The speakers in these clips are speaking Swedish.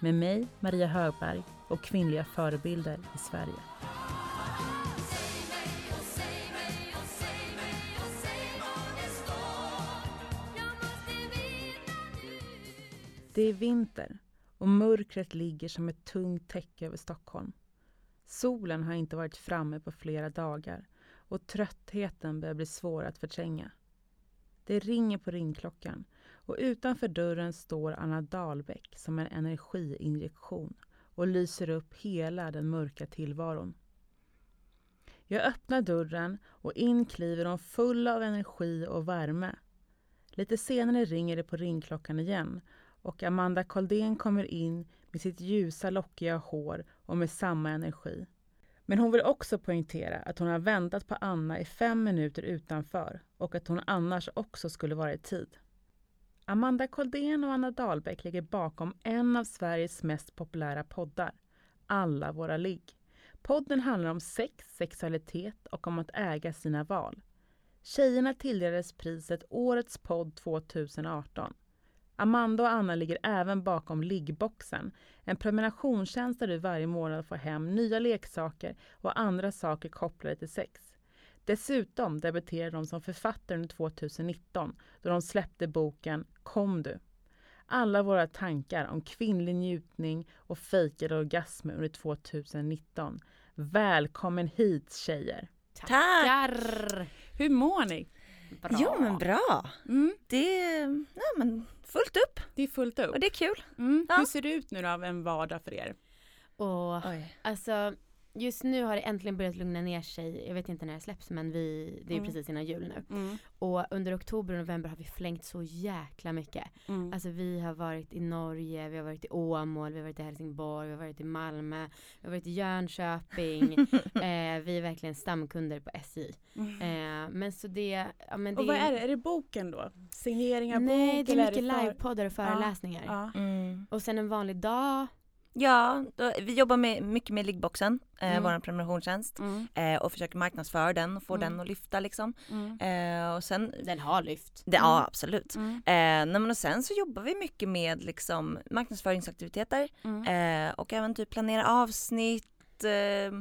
med mig, Maria Högberg och kvinnliga förebilder i Sverige. Det är vinter och mörkret ligger som ett tungt täcke över Stockholm. Solen har inte varit framme på flera dagar och tröttheten börjar bli svår att förtränga. Det ringer på ringklockan och utanför dörren står Anna Dahlbäck som en energiinjektion och lyser upp hela den mörka tillvaron. Jag öppnar dörren och in kliver hon full av energi och värme. Lite senare ringer det på ringklockan igen och Amanda Koldén kommer in med sitt ljusa lockiga hår och med samma energi. Men hon vill också poängtera att hon har väntat på Anna i fem minuter utanför och att hon annars också skulle vara i tid. Amanda Koldén och Anna Dahlbäck ligger bakom en av Sveriges mest populära poddar, Alla våra ligg. Podden handlar om sex, sexualitet och om att äga sina val. Tjejerna tilldelades priset Årets podd 2018. Amanda och Anna ligger även bakom Liggboxen, en prenumerationstjänst där du varje månad får hem nya leksaker och andra saker kopplade till sex. Dessutom debuterade de som författare under 2019 då de släppte boken Kom du. Alla våra tankar om kvinnlig njutning och fejkade orgasmer under 2019. Välkommen hit tjejer! Tackar! Hur mår ni? Bra. Jo men bra. Mm. Det är ja, men fullt upp. Det är fullt upp. Och det är kul. Mm. Ja. Hur ser det ut nu då av en vardag för er? Och, alltså just nu har det äntligen börjat lugna ner sig. Jag vet inte när det släpps men vi, det är mm. precis innan jul nu. Mm. Och under oktober och november har vi flängt så jäkla mycket. Mm. Alltså vi har varit i Norge, vi har varit i Åmål, vi har varit i Helsingborg, vi har varit i Malmö, vi har varit i Jönköping. eh, vi är verkligen stamkunder på SJ. Mm. Eh, men så det, ja, men det Och vad är det? Är det boken då? Signering av Nej, bok? Nej, det är mycket för... livepoddar och föreläsningar. Ja. Ja. Mm. Och sen en vanlig dag Ja, då, vi jobbar med, mycket med liggboxen, eh, mm. vår prenumerationstjänst mm. eh, och försöker marknadsföra den och få mm. den att lyfta liksom. Mm. Eh, och sen, den har lyft. Det, ja mm. absolut. Mm. Eh, men och sen så jobbar vi mycket med liksom marknadsföringsaktiviteter eh, och även typ planera avsnitt eh,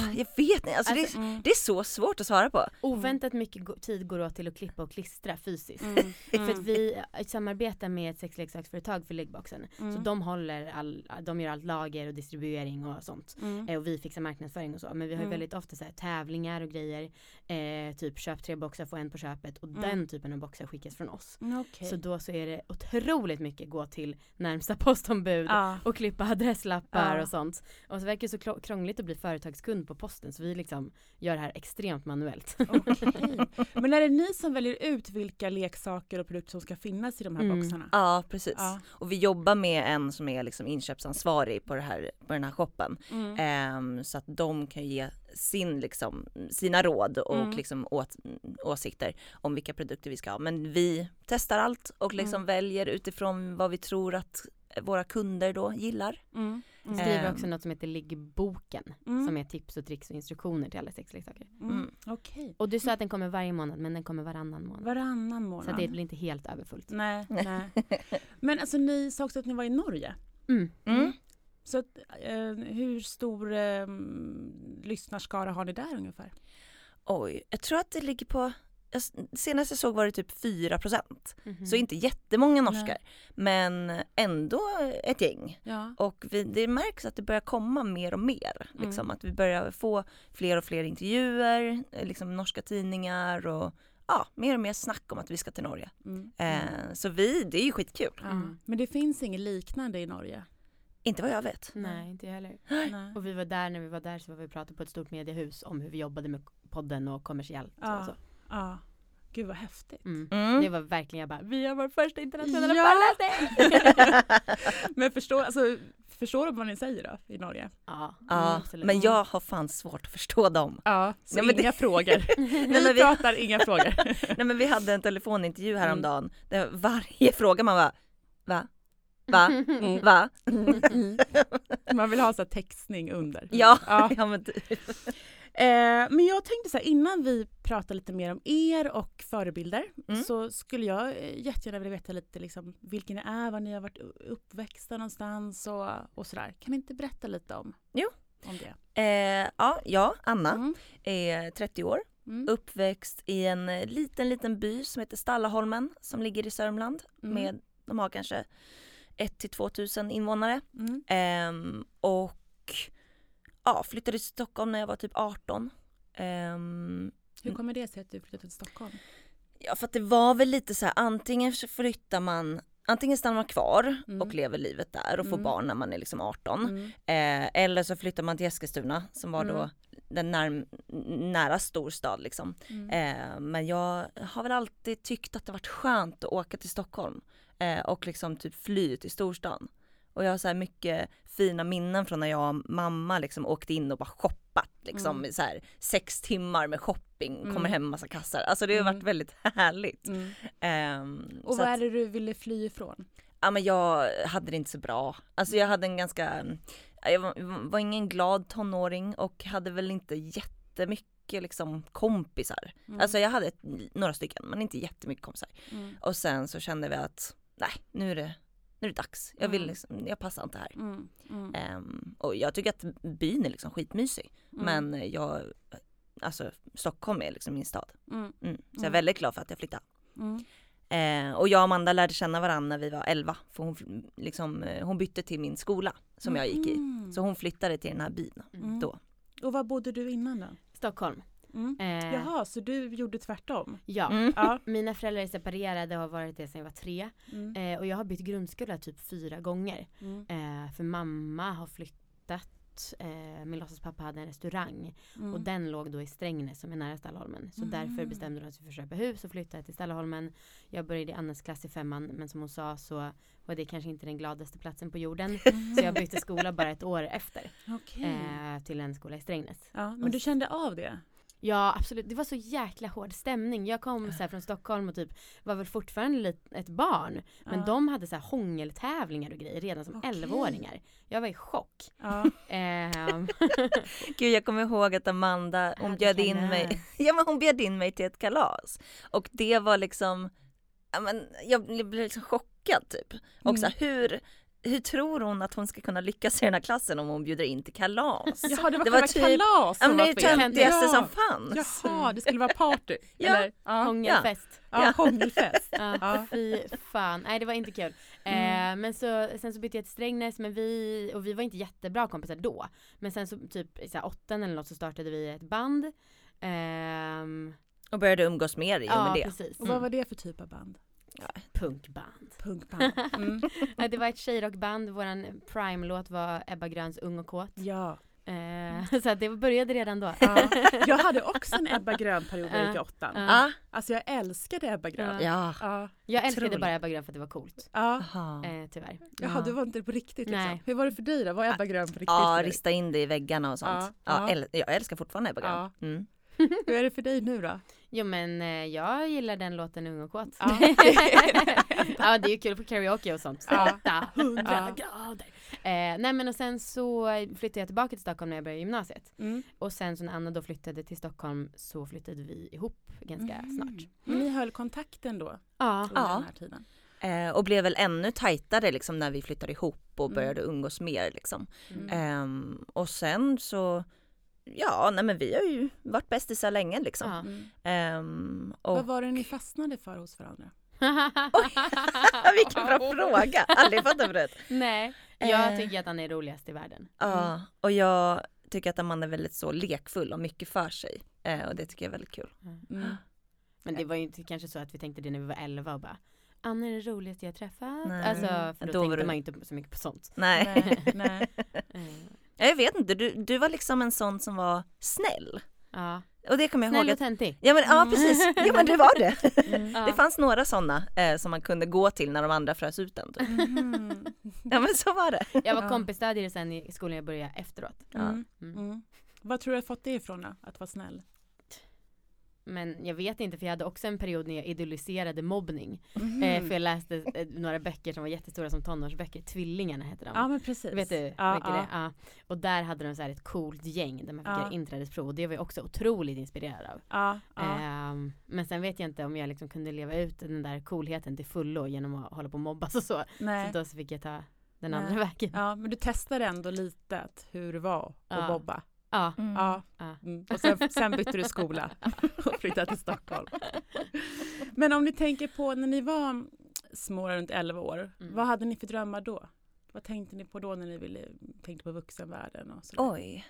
jag vet inte, alltså, alltså det, är, mm. det, är så svårt att svara på. Oväntat mycket tid går åt till att klippa och klistra fysiskt. Mm. för att vi samarbetar med ett sexleksaksföretag för läggboxen. Mm. Så de håller all, de gör allt lager och distribuering och sånt. Mm. Eh, och vi fixar marknadsföring och så. Men vi har ju mm. väldigt ofta så här, tävlingar och grejer. Eh, typ köp tre boxar, få en på köpet. Och mm. den typen av boxar skickas från oss. Okay. Så då så är det otroligt mycket gå till närmsta postombud ah. och klippa adresslappar ah. och sånt. Och så verkar det så krångligt att bli företagskund på posten så vi liksom gör det här extremt manuellt. Okay. Men är det ni som väljer ut vilka leksaker och produkter som ska finnas i de här mm. boxarna? Ja precis. Ja. Och vi jobbar med en som är liksom inköpsansvarig på, det här, på den här shoppen. Mm. Um, så att de kan ge sin, liksom, sina råd och mm. liksom åt, åsikter om vilka produkter vi ska ha. Men vi testar allt och liksom mm. väljer utifrån vad vi tror att våra kunder då gillar. Mm. Mm. Skriver också något som heter Liggboken mm. som är tips och tricks och instruktioner till alla sexleksaker. Mm. mm. Okay. Och du sa att den kommer varje månad men den kommer varannan månad. Varannan månad. Så det blir inte helt överfullt. Nej, nej. Men alltså ni sa också att ni var i Norge. Mm. mm. Så att, eh, hur stor eh, lyssnarskara har ni där ungefär? Oj, jag tror att det ligger på senast jag såg var det typ 4 procent. Mm -hmm. Så inte jättemånga norskar. Nej. Men ändå ett gäng. Ja. Och vi, det märks att det börjar komma mer och mer. Mm. Liksom, att vi börjar få fler och fler intervjuer, liksom norska tidningar och ja, mer och mer snack om att vi ska till Norge. Mm. Eh, så vi, det är ju skitkul. Men det finns inget liknande i Norge? Inte vad jag vet. Nej, inte heller. Nej. Och vi var där, när vi var där så var vi pratade på ett stort mediehus om hur vi jobbade med podden och kommersiellt. Ja. Och så. Ja. Gud vad häftigt. Mm. Mm. Det var verkligen, jag bara, vi har vår första internationella ja. föreläsning. Men förstå, alltså, Förstår de vad ni säger då i Norge? Ja, ja men jag har fan svårt att förstå dem. Ja, så Nej, inga det... frågor. vi vi pratar inga frågor. Nej men vi hade en telefonintervju mm. häromdagen mm. där varje fråga man bara va? Va? Mm. Va? Man vill ha så textning under. Ja, ja. ja men typ. Eh, men jag tänkte så här, innan vi pratar lite mer om er och förebilder mm. så skulle jag eh, jättegärna vilja veta lite liksom, vilken ni är, var ni har varit uppväxta någonstans och, och sådär. Kan ni inte berätta lite om, jo. om det? Eh, ja, jag, Anna, mm. är 30 år. Mm. Uppväxt i en eh, liten, liten by som heter Stallaholmen som ligger i Sörmland. Mm. Med, de har kanske 1 till 2000 invånare. Eh, och ja, flyttade till Stockholm när jag var typ 18. Um, ehm, Hur kommer det sig att du flyttade till Stockholm? Ja för att det var väl lite så här antingen flyttar man Antingen stannar man kvar mm. och lever livet där och får mm. barn när man är liksom 18 mm. eh, Eller så flyttar man till Eskilstuna som var då mm. den när, nära storstad liksom. Mm. Eh, men jag har väl alltid tyckt att det varit skönt att åka till Stockholm eh, och liksom typ fly till storstan. Och jag har så här mycket fina minnen från när jag och mamma liksom åkte in och bara shoppat liksom mm. så här sex timmar med shopping, mm. kommer hem med massa kassar. Alltså det har mm. varit väldigt härligt. Um, och vad är det du ville fly ifrån? Ja men jag hade det inte så bra. Alltså jag hade en ganska, jag var, var ingen glad tonåring och hade väl inte jättemycket liksom kompisar. Mm. Alltså jag hade ett, några stycken men inte jättemycket kompisar. Mm. Och sen så kände vi att nej nu är det nu är det dags. Jag vill mm. liksom, jag passar inte här. Mm. Mm. Um, och jag tycker att byn är liksom skitmysig. Mm. Men jag, alltså Stockholm är liksom min stad. Mm. Mm. Så jag är väldigt glad för att jag flyttade. Uh, och jag och Amanda lärde känna varandra när vi var 11. För hon, liksom, eh, hon bytte till min skola som jag gick i. Så hon flyttade till den här byn då. Och var bodde du innan då? Stockholm. Mm. Eh, Jaha, så du gjorde tvärtom? Ja. Mm. ja. Mina föräldrar är separerade och har varit det sedan jag var tre. Mm. Eh, och jag har bytt grundskola typ fyra gånger. Mm. Eh, för mamma har flyttat eh, min låtsaspappa hade en restaurang mm. och den låg då i Strängnäs som är nära Stallaholmen. Så mm. därför bestämde hon att vi får köpa hus och flytta till Stallaholmen. Jag började i Annas klass i femman men som hon sa så var det kanske inte den gladaste platsen på jorden. Mm. Så jag bytte skola bara ett år efter. Okay. Eh, till en skola i Strängnäs. Ja, men du kände av det? Ja absolut, det var så jäkla hård stämning. Jag kom så från Stockholm och typ var väl fortfarande ett barn. Men ja. de hade så här hångeltävlingar och grejer redan som okay. 11-åringar. Jag var i chock. Ja. ähm. Gud jag kommer ihåg att Amanda, hon bjöd in mig, ja men hon bjöd in mig till ett kalas. Och det var liksom, ja men jag blev liksom chockad typ. Och mm. så här, hur hur tror hon att hon ska kunna lyckas i den här klassen om hon bjuder in till kalas? Jaha, det var, det var typ, kalas som ja, det är töntigaste ja. som fanns. Jaha, det skulle vara party. ja. Eller, ja. Hångelfest. Ja, ja. hångelfest. ja, fy fan. Nej, det var inte kul. Mm. Eh, men så, sen så bytte jag till Strängnäs, men vi, och vi var inte jättebra kompisar då. Men sen så typ i åttan eller något så startade vi ett band. Eh, och började umgås mer i och med det. Precis. Och vad var det för typ av band? Ja, punkband. Punkband. Mm. det var ett tjejrockband, våran prime-låt var Ebba Gröns Ung och kåt. Ja. Eh, så det började redan då. Ja. Jag hade också en Ebba Grön-period när jag gick i åttan. Ja. Alltså jag älskade Ebba Grön. Ja. ja. Jag älskade Troligt. bara Ebba Grön för att det var coolt. Ja. Eh, tyvärr. Jaha, du var inte på riktigt liksom. Nej. Hur var det för dig då? Var Ebba Grön på riktigt? Ja, rista in det i väggarna och sånt. Ja. Ja. jag älskar fortfarande Ebba Grön. Mm. Hur är det för dig nu då? Jo men eh, jag gillar den låten Ung och kåt. Ja. ja det är ju kul på karaoke och sånt. Ja. 800 ja. grader. Eh, nej men och sen så flyttade jag tillbaka till Stockholm när jag började gymnasiet. Mm. Och sen så när Anna då flyttade till Stockholm så flyttade vi ihop ganska mm. snart. Men ni höll kontakten då? Ja. Under ja. den här tiden? Eh, och blev väl ännu tajtare liksom när vi flyttade ihop och mm. började umgås mer liksom. Eh, och sen så Ja, nej men vi har ju varit bästisar länge liksom. Ja. Um, och... Vad var det ni fastnade för hos varandra? vilken bra fråga! Aldrig den förut. Nej, jag uh, tycker att han är roligast i världen. Ja, mm. och jag tycker att Amanda är väldigt så lekfull och mycket för sig. Uh, och det tycker jag är väldigt kul. Mm. Men det var ju inte kanske så att vi tänkte det när vi var 11 och bara Anna är det roligaste jag träffat. Nej. Alltså för då, då tänkte du... man ju inte så mycket på sånt. Nej. nej, nej. Jag vet inte, du, du var liksom en sån som var snäll. Ja. och det kommer jag Snäll ihåg. och töntig. Ja men ja Mm. precis, ja men det var det. Mm. Det fanns några sådana eh, som man kunde gå till när de andra frös ut en. Typ. Mhm. Ja men så var det. Jag var Ja. kompisstödjare sen i skolan jag började efteråt. Ja. Mm. Mm. Mm. Vad tror du har fått det ifrån då? Att vara snäll? Men jag vet inte för jag hade också en period när jag idoliserade mobbning. Mhm. Eh, för jag läste eh, några böcker som var jättestora som tonårsböcker. Tvillingarna hette de. Ja men precis. Vet du ja, ja. Ja. Och där hade de så här ett coolt gäng där man fick Ja. göra inträdesprov och det var jag också otroligt inspirerad av. Ja. Ehm, men sen vet jag inte om jag liksom kunde leva ut den där coolheten till fullo genom att hålla på och mobbas och så. Nej. Så då så fick jag ta den Nej. andra vägen. Ja, men du testade ändå lite hur det var att Ja. Ja. Mm. Ja. Mm. Och sen, sen bytte du skola och flyttade till Stockholm. Men om ni tänker på när ni var små, runt 11 år, Mm. vad hade ni för drömmar då? Vad tänkte ni på då när ni ville, tänkte på vuxenvärlden? Och sådär? Oj.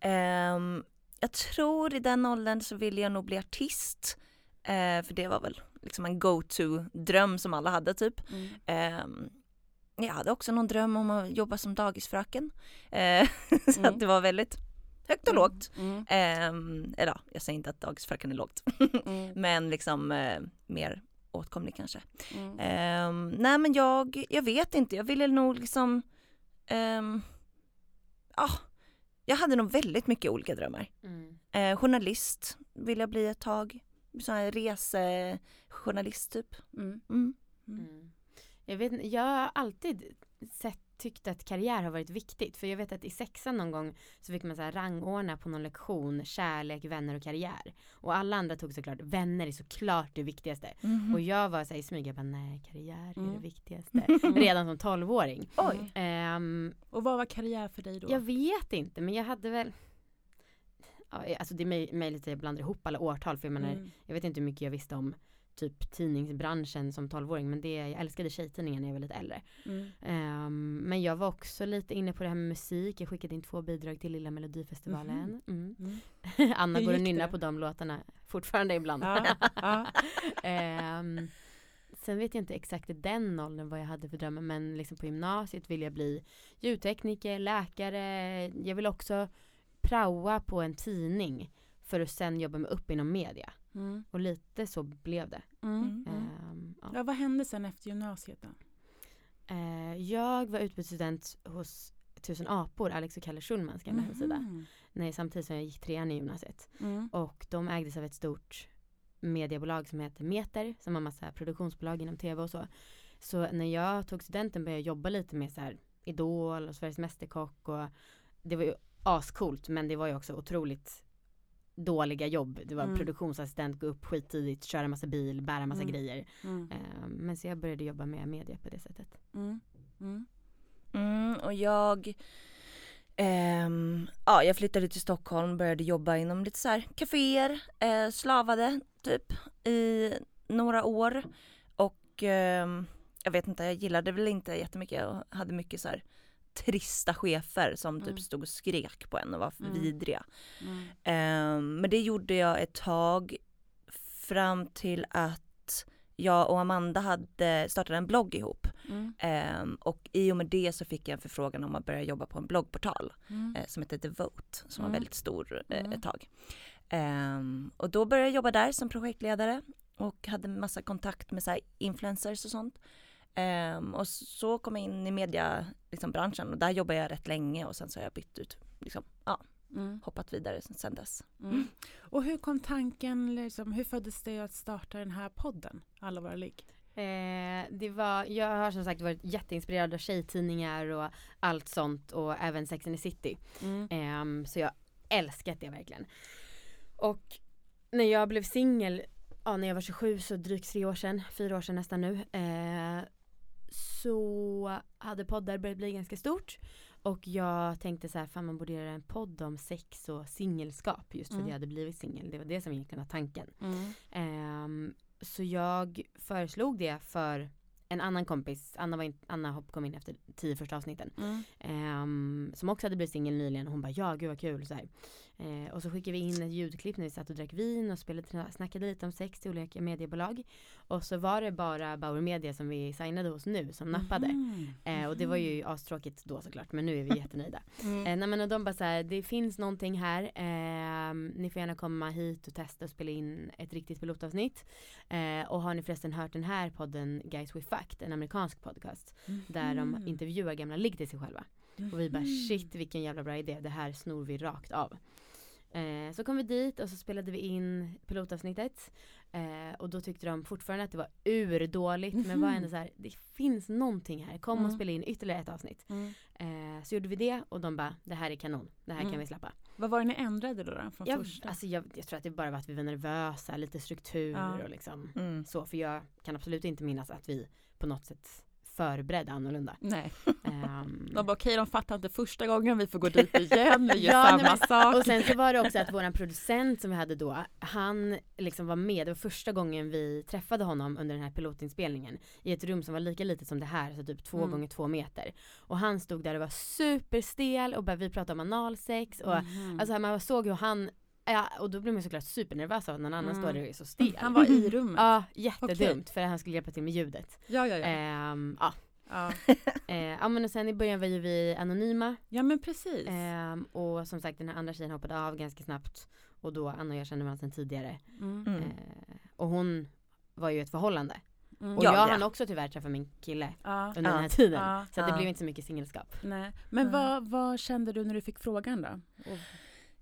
Ehm, jag tror i den åldern så ville jag nog bli artist. Eh, för det var väl liksom en go-to-dröm som alla hade typ. Mm. Ehm, jag hade också någon dröm om att jobba som dagisfröken. Eh, så Mm. att det var väldigt högt och lågt. Mm. Ehm, eller ja, jag säger inte att dagisfröken är lågt. Mm. Men liksom eh, mer åtkomlig kanske. Mm. Ehm, nej men jag, jag vet inte, jag ville nog liksom ehm, Ja, jag hade nog väldigt mycket olika drömmar. Mm. Eh, journalist vill jag bli ett tag. Sån här resejournalist typ. Mm. Mm. Mm. Jag, vet, jag har alltid sett, tyckt att karriär har varit viktigt. För jag vet att i sexan någon gång så fick man så här rangordna på någon lektion kärlek, vänner och karriär. Och alla andra tog såklart vänner är såklart det viktigaste. Mhm. Och jag var så här i smyg, jag bara nej karriär är Mm. det viktigaste. Redan som tolvåring. Oj. Ehm, Och vad var karriär för dig då? jag vet inte men jag hade väl alltså det är möj- möjligt att jag blandar ihop alla årtal för jag menar Mm. jag vet inte hur mycket jag visste om typ tidningsbranschen som 12-åring men det, jag älskade tjejtidningar när jag var lite äldre. Mm. Ehm, men jag var också lite inne på det här med musik. Jag skickade in två bidrag till Lilla Melodifestivalen. Mm. Mm. Anna går och nynnar på de låtarna fortfarande ibland. Ja, ja. Ehm, sen vet jag inte exakt i den åldern vad jag hade för drömmar men liksom på gymnasiet vill jag bli ljudtekniker, läkare. Jag vill också praoa på en tidning för att sen jobba mig upp inom media. Mm. Och lite så blev det. Mm. Mm. Ehm, ja. Ja, vad hände sen efter gymnasiet då? Eh, jag var utbytesstudent hos Tusen apor, Alex och Kalle Schulmans gamla hemsida. Mhm. Nej, samtidigt som jag gick trean i gymnasiet. Mm. Och de ägdes av ett stort mediebolag som heter Meter som har massa produktionsbolag inom tv och så. Så när jag tog studenten började jag jobba lite med så här Idol och Sveriges Mästerkock och det var ju ascoolt men det var ju också otroligt dåliga jobb. Det var Mm. produktionsassistent, gå upp skittidigt, köra massa bil, bära massa Mm. grejer. Mm. Eh, men så jag började jobba med media på det sättet. Mm. Mm. Mm, och jag ehm, Ja, jag flyttade till Stockholm, började jobba inom lite så här kaféer, eh, slavade typ i några år. Och ehm, jag vet inte, jag gillade väl inte jättemycket och hade mycket så här trista chefer som typ Mm. stod och skrek på en och var Mm. vidriga. Mm. Ehm, men det gjorde jag ett tag fram till att jag och Amanda hade startat en blogg ihop. Mm. Ehm, och i och med det så fick jag en förfrågan om att börja jobba på en bloggportal Mm. eh, som heter The Vote som Mm. var väldigt stor Mm. ett tag. Ehm, och då började jag jobba där som projektledare och hade massa kontakt med så influencers och sånt. Ehm, och så kom jag in i mediabranschen liksom, och där jobbade jag rätt länge och sen så har jag bytt ut, liksom, ja, Mm. hoppat vidare sen, dess. Mm. Och hur kom tanken, liksom, hur föddes det att starta den här podden, Alla våra ligg? Eh, det var, jag har som sagt varit jätteinspirerad av tjejtidningar och allt sånt och även Sex and the City. Mm. Ehm, så jag älskat det verkligen. Och när jag blev singel, ja, när jag var 27 så drygt tre år sedan, fyra år sedan nästan nu. Eh, så hade poddar börjat bli ganska stort. Och jag tänkte så här, fan man borde göra en podd om sex och singelskap just för Mm. att jag hade blivit singel. Det var det som egentligen var tanken. Mm. Ehm, så jag föreslog det för en annan kompis, Anna, var in, Anna hopp- kom in efter tio första avsnitten. Mm. Ehm, som också hade blivit singel nyligen och hon bara ja gud vad kul så här. Eh, och så skickade vi in ett ljudklipp när vi satt och drack vin och spelade, snackade lite om sex till olika mediebolag. Och så var det bara Bauer Media som vi signade hos nu som nappade. Mm. Eh, och det var ju astråkigt då såklart men nu är vi jättenöjda. Mm. Eh, nej, men och de bara såhär, det finns någonting här. Eh, ni får gärna komma hit och testa och spela in ett riktigt pilotavsnitt. Eh, och har ni förresten hört den här podden Guys We Fact, en amerikansk podcast. Mm. Där de intervjuar gamla ligg till sig själva. Och vi bara shit vilken jävla bra idé, det här snor vi rakt av. Eh, så kom vi dit och så spelade vi in pilotavsnittet. Eh, och då tyckte de fortfarande att det var urdåligt mm men var ändå så här, det finns någonting här, kom mm. och spela in ytterligare ett avsnitt. Mm. Eh, så gjorde vi det och de bara, det här är kanon, det här kan mm. vi släppa. Vad var det ni ändrade då, då från jag, första? Alltså jag, jag, tror att det bara var att vi var nervösa, lite struktur ja. och liksom mm. så. För jag kan absolut inte minnas att vi på något sätt förberedd annorlunda. Nej. Um, de bara okej, okay, de fattar inte första gången vi får gå dit igen, vi gör ja, samma nej, sak. Och sen så var det också att våran producent som vi hade då, han liksom var med, det var första gången vi träffade honom under den här pilotinspelningen i ett rum som var lika litet som det här, så typ två mm. gånger två meter. Och han stod där och var superstel och bara, vi pratade om analsex och mm. alltså man såg hur han Ja, och då blir man såklart supernervös av att någon annan mm. står där och är så stel. Han var i rummet? Ja, jättedumt okay. för att han skulle hjälpa till med ljudet. Ja, ja, ja. Ähm, ja. Ja. eh, ja men och sen i början var ju vi anonyma. Ja men precis. Eh, och som sagt den här andra tjejen hoppade av ganska snabbt. Och då, Anna och jag kände varandra sedan tidigare. Mm. Eh, och hon var ju ett förhållande. Mm. Och ja, jag hann också tyvärr träffa min kille ja. under den här tiden. Så det blev inte så mycket singelskap. Nej. Men vad, vad kände du när du fick frågan då? Och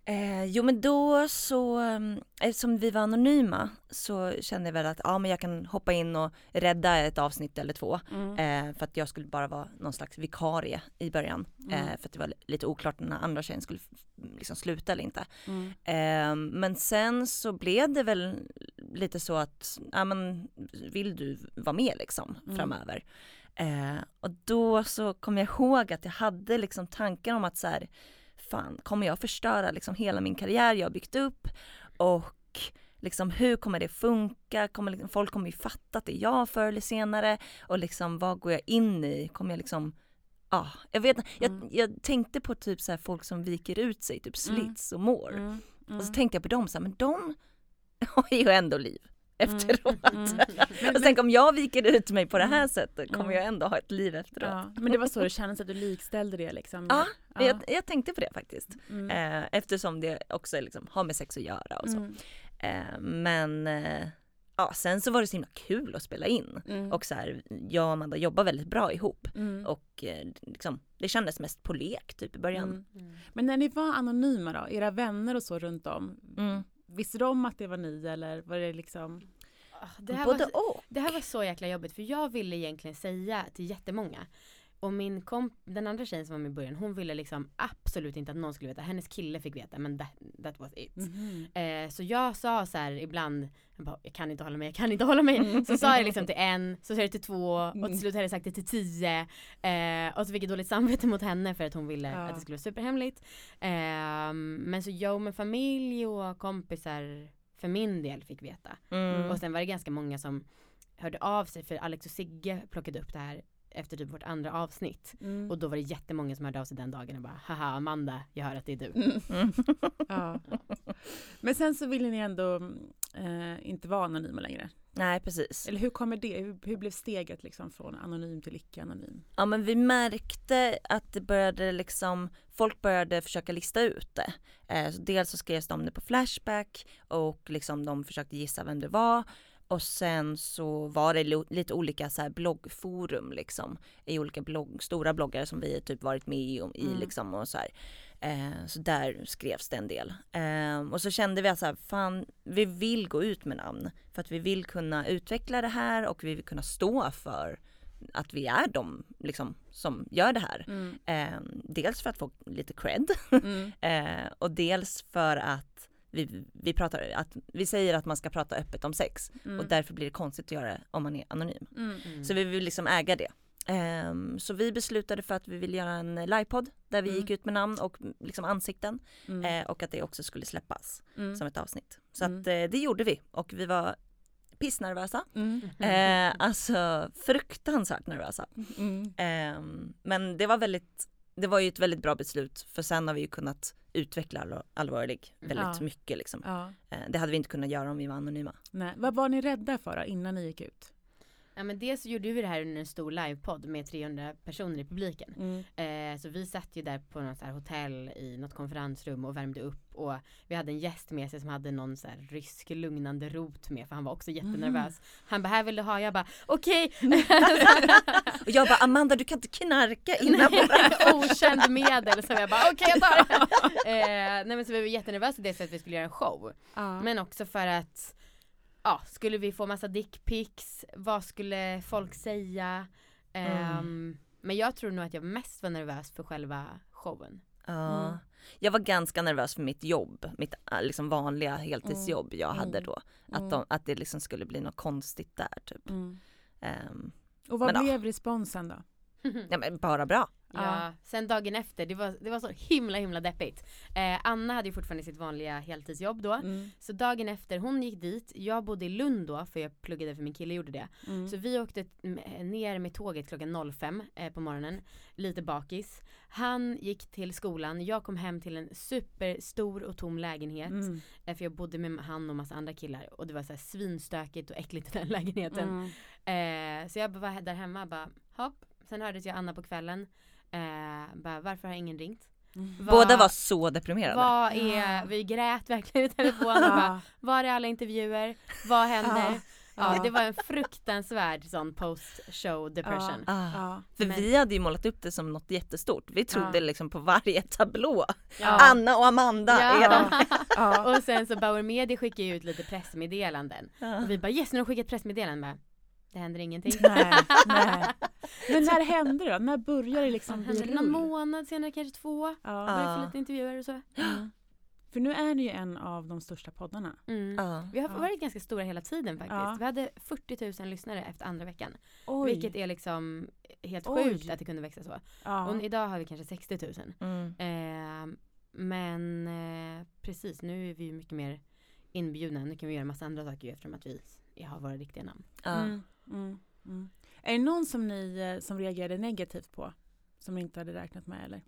Eh, jo men då så, mm, eftersom vi var anonyma så kände jag väl att ja men jag kan hoppa in och rädda ett avsnitt eller två. Mm. Eh, för att jag skulle bara vara någon slags vikarie i början. Mm. Eh, för att det var lite oklart när andra tjejen skulle liksom sluta eller inte. Mm. Eh, men sen så blev det väl lite så att, ja men vill du vara med liksom mm. framöver? Eh, och då så kom jag ihåg att jag hade liksom tankar om att så här, fan kommer jag förstöra liksom hela min karriär jag har byggt upp och liksom hur kommer det funka? Kommer, liksom, folk kommer ju fatta att det är jag förr eller senare och liksom vad går jag in i? Kommer jag liksom Ja, jag vet mm. jag tänkte på typ så folk som viker ut sig, typ mm. slits och mår. Mm. Mm. Och så mm. tänkte jag på dem så här, men de har ju ändå liv. Mm, efteråt. Mm, mm. och sen om jag viker ut mig på det här sättet kommer jag ändå ha ett liv efteråt. Ja, men det var så det kändes att du likställde det liksom? Ja, ja. Jag, jag, tänkte på det faktiskt. Mm. Eh, eftersom det också liksom har med sex att göra och så. Mm. Eh, men eh, ja, sen så var det så himla kul att spela in. Mm. Och så här, jag och Amanda jobbar väldigt bra ihop. Och eh, liksom, det kändes mest på lek typ i början. Men när ni var anonyma då, era vänner och så runt om, Visste de att det var ni eller var det liksom? Ah, det här Både var, och. Det här var så jäkla jobbigt för jag ville egentligen säga till jättemånga och min komp, den andra tjejen som var med i början, hon ville liksom absolut inte att någon skulle veta. Hennes kille fick veta men that, that was it. Mm eh, så jag sa så här ibland, jag, bara, jag kan inte hålla mig, jag kan inte hålla mig. Mm. Så sa jag liksom till en, så sa jag till två och till mm. slut hade jag sagt det till tio. Eh, och så fick jag dåligt samvete mot henne för att hon ville ja. att det skulle vara superhemligt. Eh, men så jag med familj och kompisar för min del fick veta. Mm. Och sen var det ganska många som hörde av sig för Alex och Sigge plockade upp det här efter typ vårt andra avsnitt. Mm. Och då var det jättemånga som hörde av sig den dagen och bara haha Amanda, jag hör att det är du. Mm. ja. Men sen så ville ni ändå eh, inte vara anonyma längre. Nej precis. Eller hur kommer det, hur, hur, blev steget liksom från anonym till icke anonym? Ja men vi märkte att det började liksom, folk började försöka lista ut det. Eh, så dels så skrevs de det på Flashback och liksom de försökte gissa vem det var. Och sen så var det lite olika så bloggforum liksom i olika blogg, stora bloggare som vi typ varit med i, i mm. liksom och så här. Eh, så där skrevs det en del. Eh, och så kände vi att så här, fan, vi vill gå ut med namn för att vi vill kunna utveckla det här och vi vill kunna stå för att vi är de liksom, som gör det här. Mm. Eh, dels för att få lite cred mm. Eh, och dels för att vi, vi, pratar, att, vi säger att man ska prata öppet om sex mm. och därför blir det konstigt att göra det om man är anonym. Mm. mm. Så vi vill liksom äga det. Um, så vi beslutade för att vi vill göra en livepodd där vi mm. gick ut med namn och liksom ansikten mm. uh, och att det också skulle släppas mm. som ett avsnitt. Så att uh, det gjorde vi och vi var pissnervösa. Uh, alltså fruktansvärt nervösa. Um, men det var väldigt det var ju ett väldigt bra beslut för sen har vi ju kunnat utveckla allvarlig väldigt ja. mycket liksom. Ja. Eh, det hade vi inte kunnat göra om vi var anonyma. Nej. Vad var ni rädda för då, innan ni gick ut? Ja men dels gjorde vi det här under en stor livepodd med 300 personer i publiken. Mm. Eh, så vi satt ju där på något så hotell i något konferensrum och värmde upp och vi hade en gäst med sig som hade någon så rysk lugnande rot med för han var också jättenervös. Mm. Han bara, här vill du ha? Jag bara, okej. Okay. och jag bara, Amanda du kan inte knarka innan Okänd medel så jag bara, okej okay, jag tar det. eh, nej men så vi var jättenervösa det så att vi skulle göra en show. Ah. Men också för att ja, skulle vi få massa dickpics? Vad skulle folk säga? Mm. Um, men jag tror nog att jag mest var nervös för själva showen. Ja. Mm. Jag var ganska nervös för mitt jobb, mitt äh, liksom vanliga heltidsjobb mm. jag hade mm. då. Att, mm. de, att det liksom skulle bli något konstigt där typ. Um, och vad blev ja. responsen då? Ja men bara bra. Ja, sen dagen efter, det var, det var så himla himla deppigt. Eh, Anna hade ju fortfarande sitt vanliga heltidsjobb då. Mm. Så dagen efter, hon gick dit, jag bodde i Lund då för jag pluggade för min kille gjorde det. Mm. Så vi åkte ner med tåget klockan 05 eh, på morgonen, lite bakis. Han gick till skolan, jag kom hem till en superstor och tom lägenhet. Mm. Eh, för jag bodde med han och massa andra killar och det var så här svinstökigt och äckligt i den lägenheten. Mm. Eh, så jag var där hemma bara, hopp. Sen hördes jag Anna på kvällen. Eh, bara, varför har ingen ringt? Mm. Båda var så deprimerade. Vad är, vi grät verkligen i telefon bara, var är alla intervjuer? Vad händer? Ja, det var en fruktansvärd sån post show depression. Ja, ja. För Men... vi hade ju målat upp det som något jättestort. Vi trodde ja. liksom på varje tablå. Anna och Amanda är de. och sen så Bauer Media skickade ju ut lite pressmeddelanden. Och vi bara yes nu har de skickat pressmeddelanden det händer ingenting. Nej, nej. Men när hände det då? När började det liksom bli rull? Någon månad senare, kanske två. Ja. Började få lite intervjuer och så. Mm. För nu är ni ju en av de största poddarna. Mm. Ja. Vi har varit ganska stora hela tiden faktiskt. Ja. Vi hade 40 000 lyssnare efter andra veckan. Oj. Vilket är liksom helt Oj. sjukt att det kunde växa så. Ja. Och idag har vi kanske 60 000. Mm. Eh, men eh, precis, nu är vi mycket mer inbjudna. Nu kan vi göra massa andra saker eftersom att vi har våra riktiga namn. Mm. Mm, mm. Är det någon som ni eh, som reagerade negativt på? Som ni inte hade räknat med eller?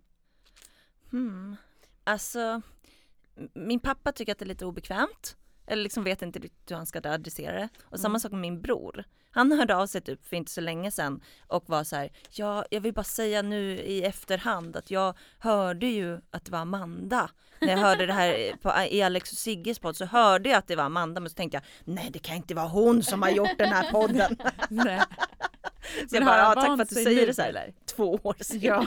Hmm. Alltså, min pappa tycker att det är lite obekvämt. Eller liksom vet inte hur han ska adressera det. Och mm. samma sak med min bror. Han hörde av sig typ för inte så länge sedan och var så här, ja jag vill bara säga nu i efterhand att jag hörde ju att det var Amanda. När jag hörde det här på, i Alex och Sigges podd så hörde jag att det var Amanda men så tänkte jag, nej det kan inte vara hon som har gjort den här podden. nej. Så jag bara, ja, tack för att du säger nu, det så här eller? två år sedan. Ja.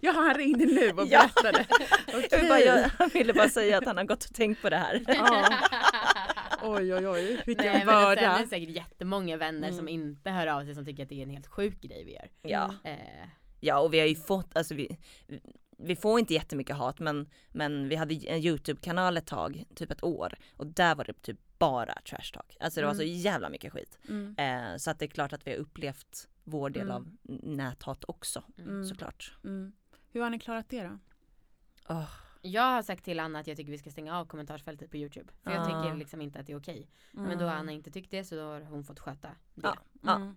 ja, han ringde nu och berättade. Ja. Okay. Jag, jag ville bara säga att han har gått och tänkt på det här. Ja. Oj, oj, oj, vilken Nej, börda. Sen är det säkert jättemånga vänner mm. som inte hör av sig som tycker att det är en helt sjuk grej vi gör. Ja. Eh. Ja, och vi har ju fått, alltså vi, vi får inte jättemycket hat men, men vi hade en YouTube-kanal ett tag, typ ett år och där var det typ bara trash talk. Alltså det var så mm. jävla mycket skit. Mm. Eh, så att det är klart att vi har upplevt vår del mm. av näthat också mm. såklart. Mm. Hur har ni klarat det då? Oh. Jag har sagt till Anna att jag tycker vi ska stänga av kommentarsfältet på Youtube. För jag tycker liksom inte att det är okej. Men då har Anna inte tyckt det så då har hon fått sköta det. Ja, ja.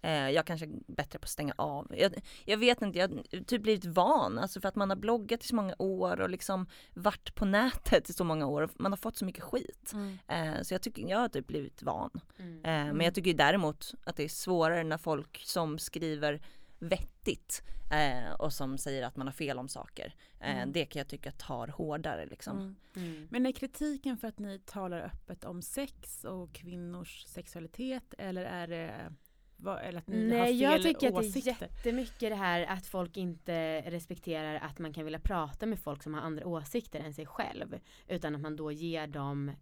Eh, jag kanske är bättre på att stänga av. Jag, jag, vet inte, jag har typ blivit van. Alltså för att man har bloggat i så många år och liksom varit på nätet i så många år. Man har fått så mycket skit. Mm. Eh, så jag tycker, jag har typ blivit van. Mm. Eh, men jag tycker däremot att det är svårare när folk som skriver vettigt eh, och som säger att man har fel om saker. Eh, mm. Det kan jag tycka tar hårdare liksom. Mm. Mm. Men är kritiken för att ni talar öppet om sex och kvinnors sexualitet eller är det eller att ni Nej, har fel jag tycker åsikter. att det är jättemycket det här att folk inte respekterar att man kan vilja prata med folk som har andra åsikter än sig själv. Utan att man då ger dem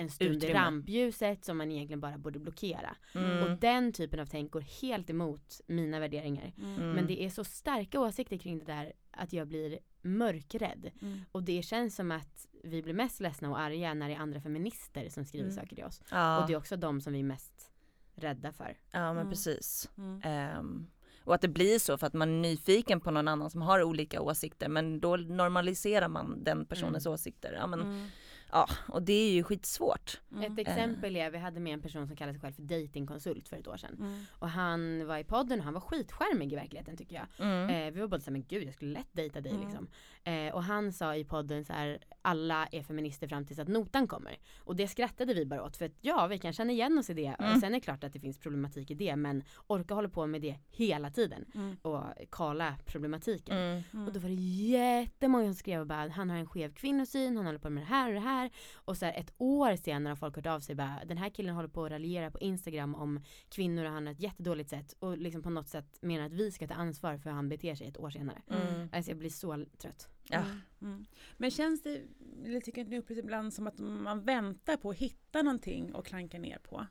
en stund Utrymme. i rampljuset som man egentligen bara borde blockera. Mm. Och den typen av tänk går helt emot mina värderingar. Mm. Men det är så starka åsikter kring det där att jag blir mörkrädd. Mm. Och det känns som att vi blir mest ledsna och arga när det är andra feminister som skriver mm. saker till oss. Ja. Och det är också de som vi är mest rädda för. Ja men precis. Um, och att det blir så för att man är nyfiken på någon annan som har olika åsikter men då normaliserar man den personens åsikter. Ja, men, Ja, och det är ju skitsvårt. Mm. Ett exempel är, vi hade med en person som kallade sig själv för datingkonsult för ett år sedan. Mm. Och han var i podden och han var skitskärmig i verkligheten tycker jag. Mm. Eh, vi var båda såhär, men gud jag skulle lätt dejta dig mm. liksom. Eh, och han sa i podden så här, alla är feminister fram tills att notan kommer. Och det skrattade vi bara åt för att ja, vi kan känna igen oss i det. Och mm. sen är det klart att det finns problematik i det men orka hålla på med det hela tiden. Mm. Och kala problematiken. Och då var det jättemånga som skrev bara, han har en skev kvinnosyn, han håller på med det här och det här. Och så här, ett år senare har folk hört av sig bara, den här killen håller på att raljera på Instagram om kvinnor och han har ett jättedåligt sätt och liksom på något sätt menar att vi ska ta ansvar för hur han beter sig ett år senare. Mm. Alltså jag blir så trött. Ja. Mm. mm. Men känns det, eller tycker inte ni upplevs ibland som att man väntar på att hitta någonting och klanka ner på?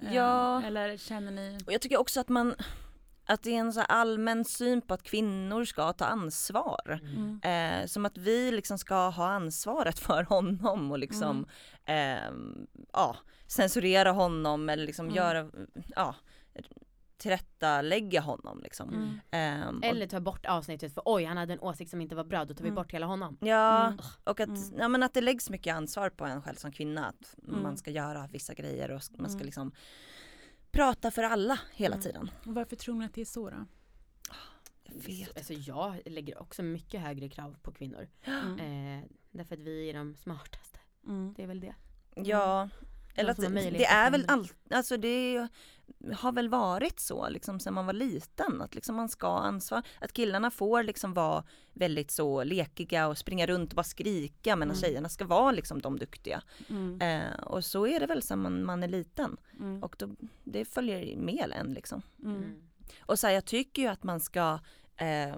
Ja. Eller känner ni? Och jag tycker också att man att det är en så allmän syn på att kvinnor ska ta ansvar. Mm. Eh, som att vi liksom ska ha ansvaret för honom och liksom mm. eh, ja, censurera honom eller liksom mm. göra, ja, tillrättalägga honom liksom. Um, eller ta bort avsnittet för oj han hade en åsikt som inte var bra, då tar vi mm. bort hela honom. Ja, mm. och att, mm. ja, men att det läggs mycket ansvar på en själv som kvinna. Att man ska göra vissa grejer och man ska liksom prata för alla hela mm. tiden. Och varför tror ni att det är så då? Jag vet alltså, jag lägger också mycket högre krav på kvinnor. Mm. Eh, därför att vi är de smartaste. Mm. Det är väl det. Ja, eller att det, det är väl allt, alltså det har väl varit så liksom sen man var liten att liksom man ska ansvara, att killarna får liksom vara väldigt så lekiga och springa runt och bara skrika medan mm. tjejerna ska vara liksom de duktiga. Mm. Eh, och så är det väl sen man, man är liten mm. och då, det följer med en liksom. Mm. Mm. Och så här, jag tycker ju att man ska, eh,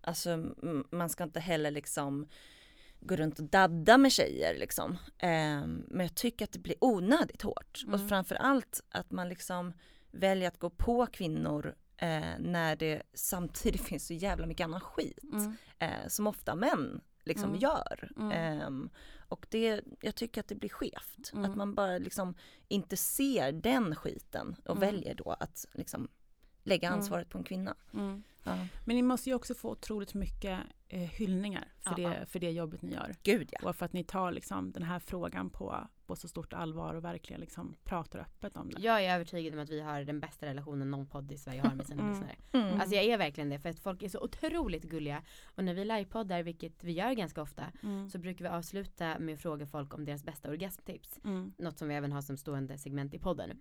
alltså man ska inte heller liksom gå runt och dadda med tjejer liksom. Eh, men jag tycker att det blir onödigt hårt. Mm. Och framförallt att man liksom väljer att gå på kvinnor eh, när det samtidigt finns så jävla mycket annan skit. Mm. Eh, som ofta män liksom mm. gör. Um, och det, jag tycker att det blir skevt. Mm. Att man bara liksom inte ser den skiten och mm. väljer då att liksom lägga mm. ansvaret på en kvinna. Ja. Men ni måste ju också få otroligt mycket eh, hyllningar för, det, för det jobbet ni gör. Gud ja. Och för att ni tar liksom, den här frågan på, på så stort allvar och verkligen liksom pratar öppet om det. Jag är övertygad om att vi har den bästa relationen någon podd i Sverige har med sina mm. lyssnare. Mm. Alltså jag är verkligen det för att folk är så otroligt gulliga. Och när vi livepoddar, vilket vi gör ganska ofta, mm. så brukar vi avsluta med att fråga folk om deras bästa orgasmtips. Mm. Något som vi även har som stående segment i podden.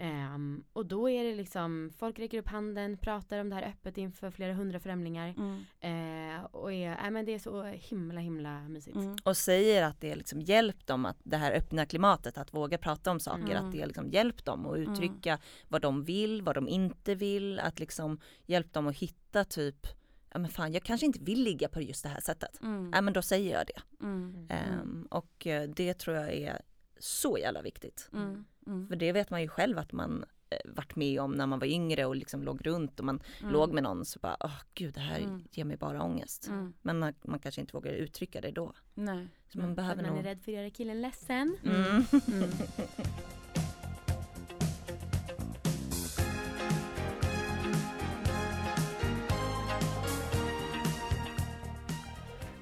Um, och då är det liksom, folk räcker upp handen, pratar om det här öppet inför flera hundra främlingar. Uh, och är, äh, men det är så himla himla mysigt. Mm. Och säger att det liksom hjälpt dem att det här öppna klimatet, att våga prata om saker, mm. att det liksom hjälpt dem att uttrycka mm. vad de vill, vad de inte vill, att liksom hjälpt dem att hitta typ ja men fan jag kanske inte vill ligga på just det här sättet. Mm. Ja men då säger jag det. Um, och eh, det tror jag är så jävla viktigt. Mm. Mm. För det vet man ju själv att man varit med om när man var yngre och liksom låg runt och man mm. låg med någon så bara, åh oh, gud det här mm. ger mig bara ångest. Mm. Men man, man, kanske inte vågar uttrycka det då. Nej. Så man behöver man nog... är rädd för att göra killen ledsen. Mm. Mm. Mm.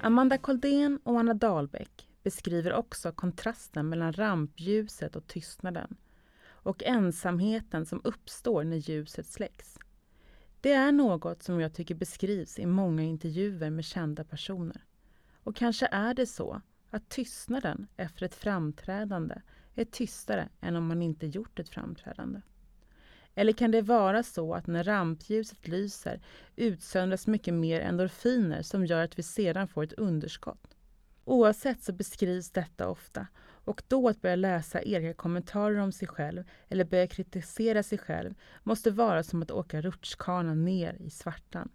Amanda Koldén och Anna Dahlbäck beskriver också kontrasten mellan rampljuset och tystnaden och ensamheten som uppstår när ljuset släcks. Det är något som jag tycker beskrivs i många intervjuer med kända personer. Och kanske är det så att tystnaden efter ett framträdande är tystare än om man inte gjort ett framträdande. Eller kan det vara så att när rampljuset lyser utsöndras mycket mer endorfiner som gör att vi sedan får ett underskott? Oavsett så beskrivs detta ofta och då att börja läsa egna kommentarer om sig själv eller börja kritisera sig själv måste vara som att åka rutschkana ner i svartan.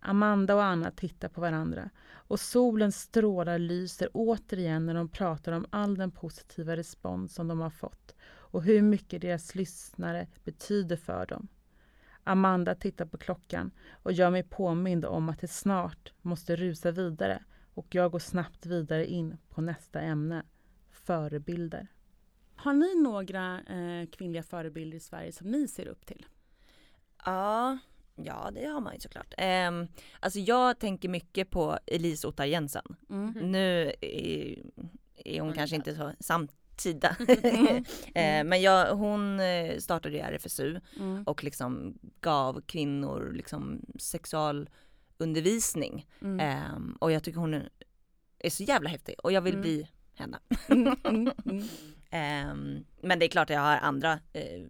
Amanda och Anna tittar på varandra och solens strålar lyser återigen när de pratar om all den positiva respons som de har fått och hur mycket deras lyssnare betyder för dem. Amanda tittar på klockan och gör mig påmind om att det snart måste rusa vidare och jag går snabbt vidare in på nästa ämne, förebilder. Har ni några eh, kvinnliga förebilder i Sverige som ni ser upp till? Ja, ja det har man ju såklart. Eh, alltså jag tänker mycket på Elise Ottar Jensen. Mm. Nu är, är hon, kanske inte så samtida. Mm. mm. men jag, hon startade ju RFSU mm. och liksom gav kvinnor liksom sexualundervisning. Um, och jag tycker hon är så jävla häftig och jag vill mm. bli henne. um, men det är klart att jag har andra uh,